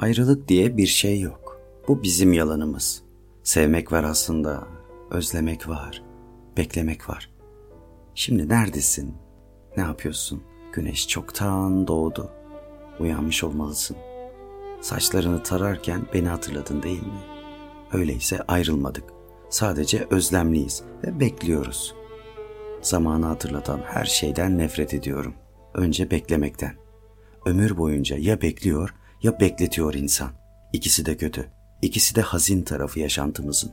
Ayrılık diye bir şey yok. Bu bizim yalanımız. Sevmek var aslında, özlemek var, beklemek var. Şimdi neredesin? Ne yapıyorsun? Güneş çoktan doğdu. Uyanmış olmalısın. Saçlarını tararken beni hatırladın değil mi? Öyleyse ayrılmadık. Sadece özlemliyiz ve bekliyoruz. Zamanı hatırlatan her şeyden nefret ediyorum. Önce beklemekten. Ömür boyunca ya bekliyor ya bekletiyor insan. İkisi de kötü. İkisi de hazin tarafı yaşantımızın.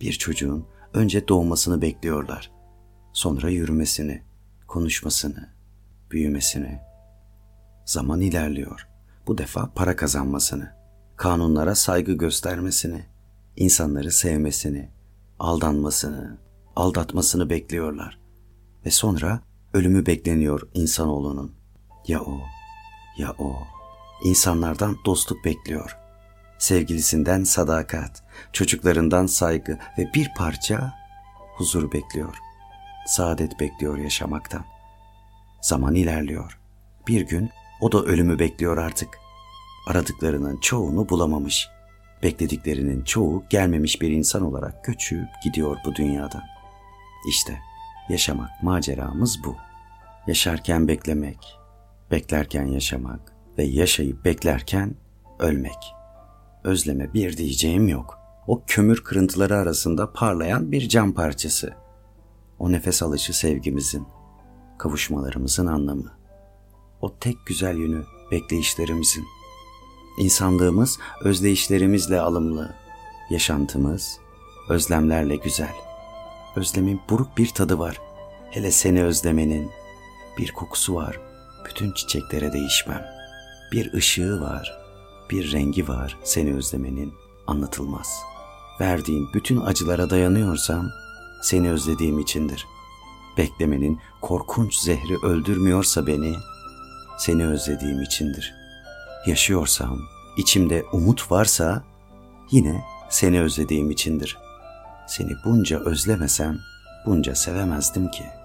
Bir çocuğun önce doğmasını bekliyorlar. Sonra yürümesini, konuşmasını, büyümesini. Zaman ilerliyor. Bu defa para kazanmasını, kanunlara saygı göstermesini, insanları sevmesini, aldanmasını, aldatmasını bekliyorlar. Ve sonra ölümü bekleniyor insanoğlunun. Ya o, ya o. İnsanlardan dostluk bekliyor. Sevgilisinden sadakat, çocuklarından saygı ve bir parça huzur bekliyor. Saadet bekliyor yaşamaktan. Zaman ilerliyor. Bir gün o da ölümü bekliyor artık. Aradıklarının çoğunu bulamamış. Beklediklerinin çoğu gelmemiş bir insan olarak göçüp gidiyor bu dünyadan. İşte yaşamak maceramız bu. Yaşarken beklemek, beklerken yaşamak ve yaşayıp beklerken ölmek. Özleme bir diyeceğim yok. O kömür kırıntıları arasında parlayan bir cam parçası. O nefes alışı sevgimizin, kavuşmalarımızın anlamı. O tek güzel yönü bekleyişlerimizin. İnsanlığımız özleyişlerimizle alımlı, yaşantımız özlemlerle güzel. Özlemin buruk bir tadı var. Hele seni özlemenin bir kokusu var. Bütün çiçeklere değişmem. Bir ışığı var, bir rengi var seni özlemenin anlatılmaz. Verdiğin bütün acılara dayanıyorsam seni özlediğim içindir. Beklemenin korkunç zehri öldürmüyorsa beni seni özlediğim içindir. Yaşıyorsam, içimde umut varsa yine seni özlediğim içindir. Seni bunca özlemesem bunca sevemezdim ki.''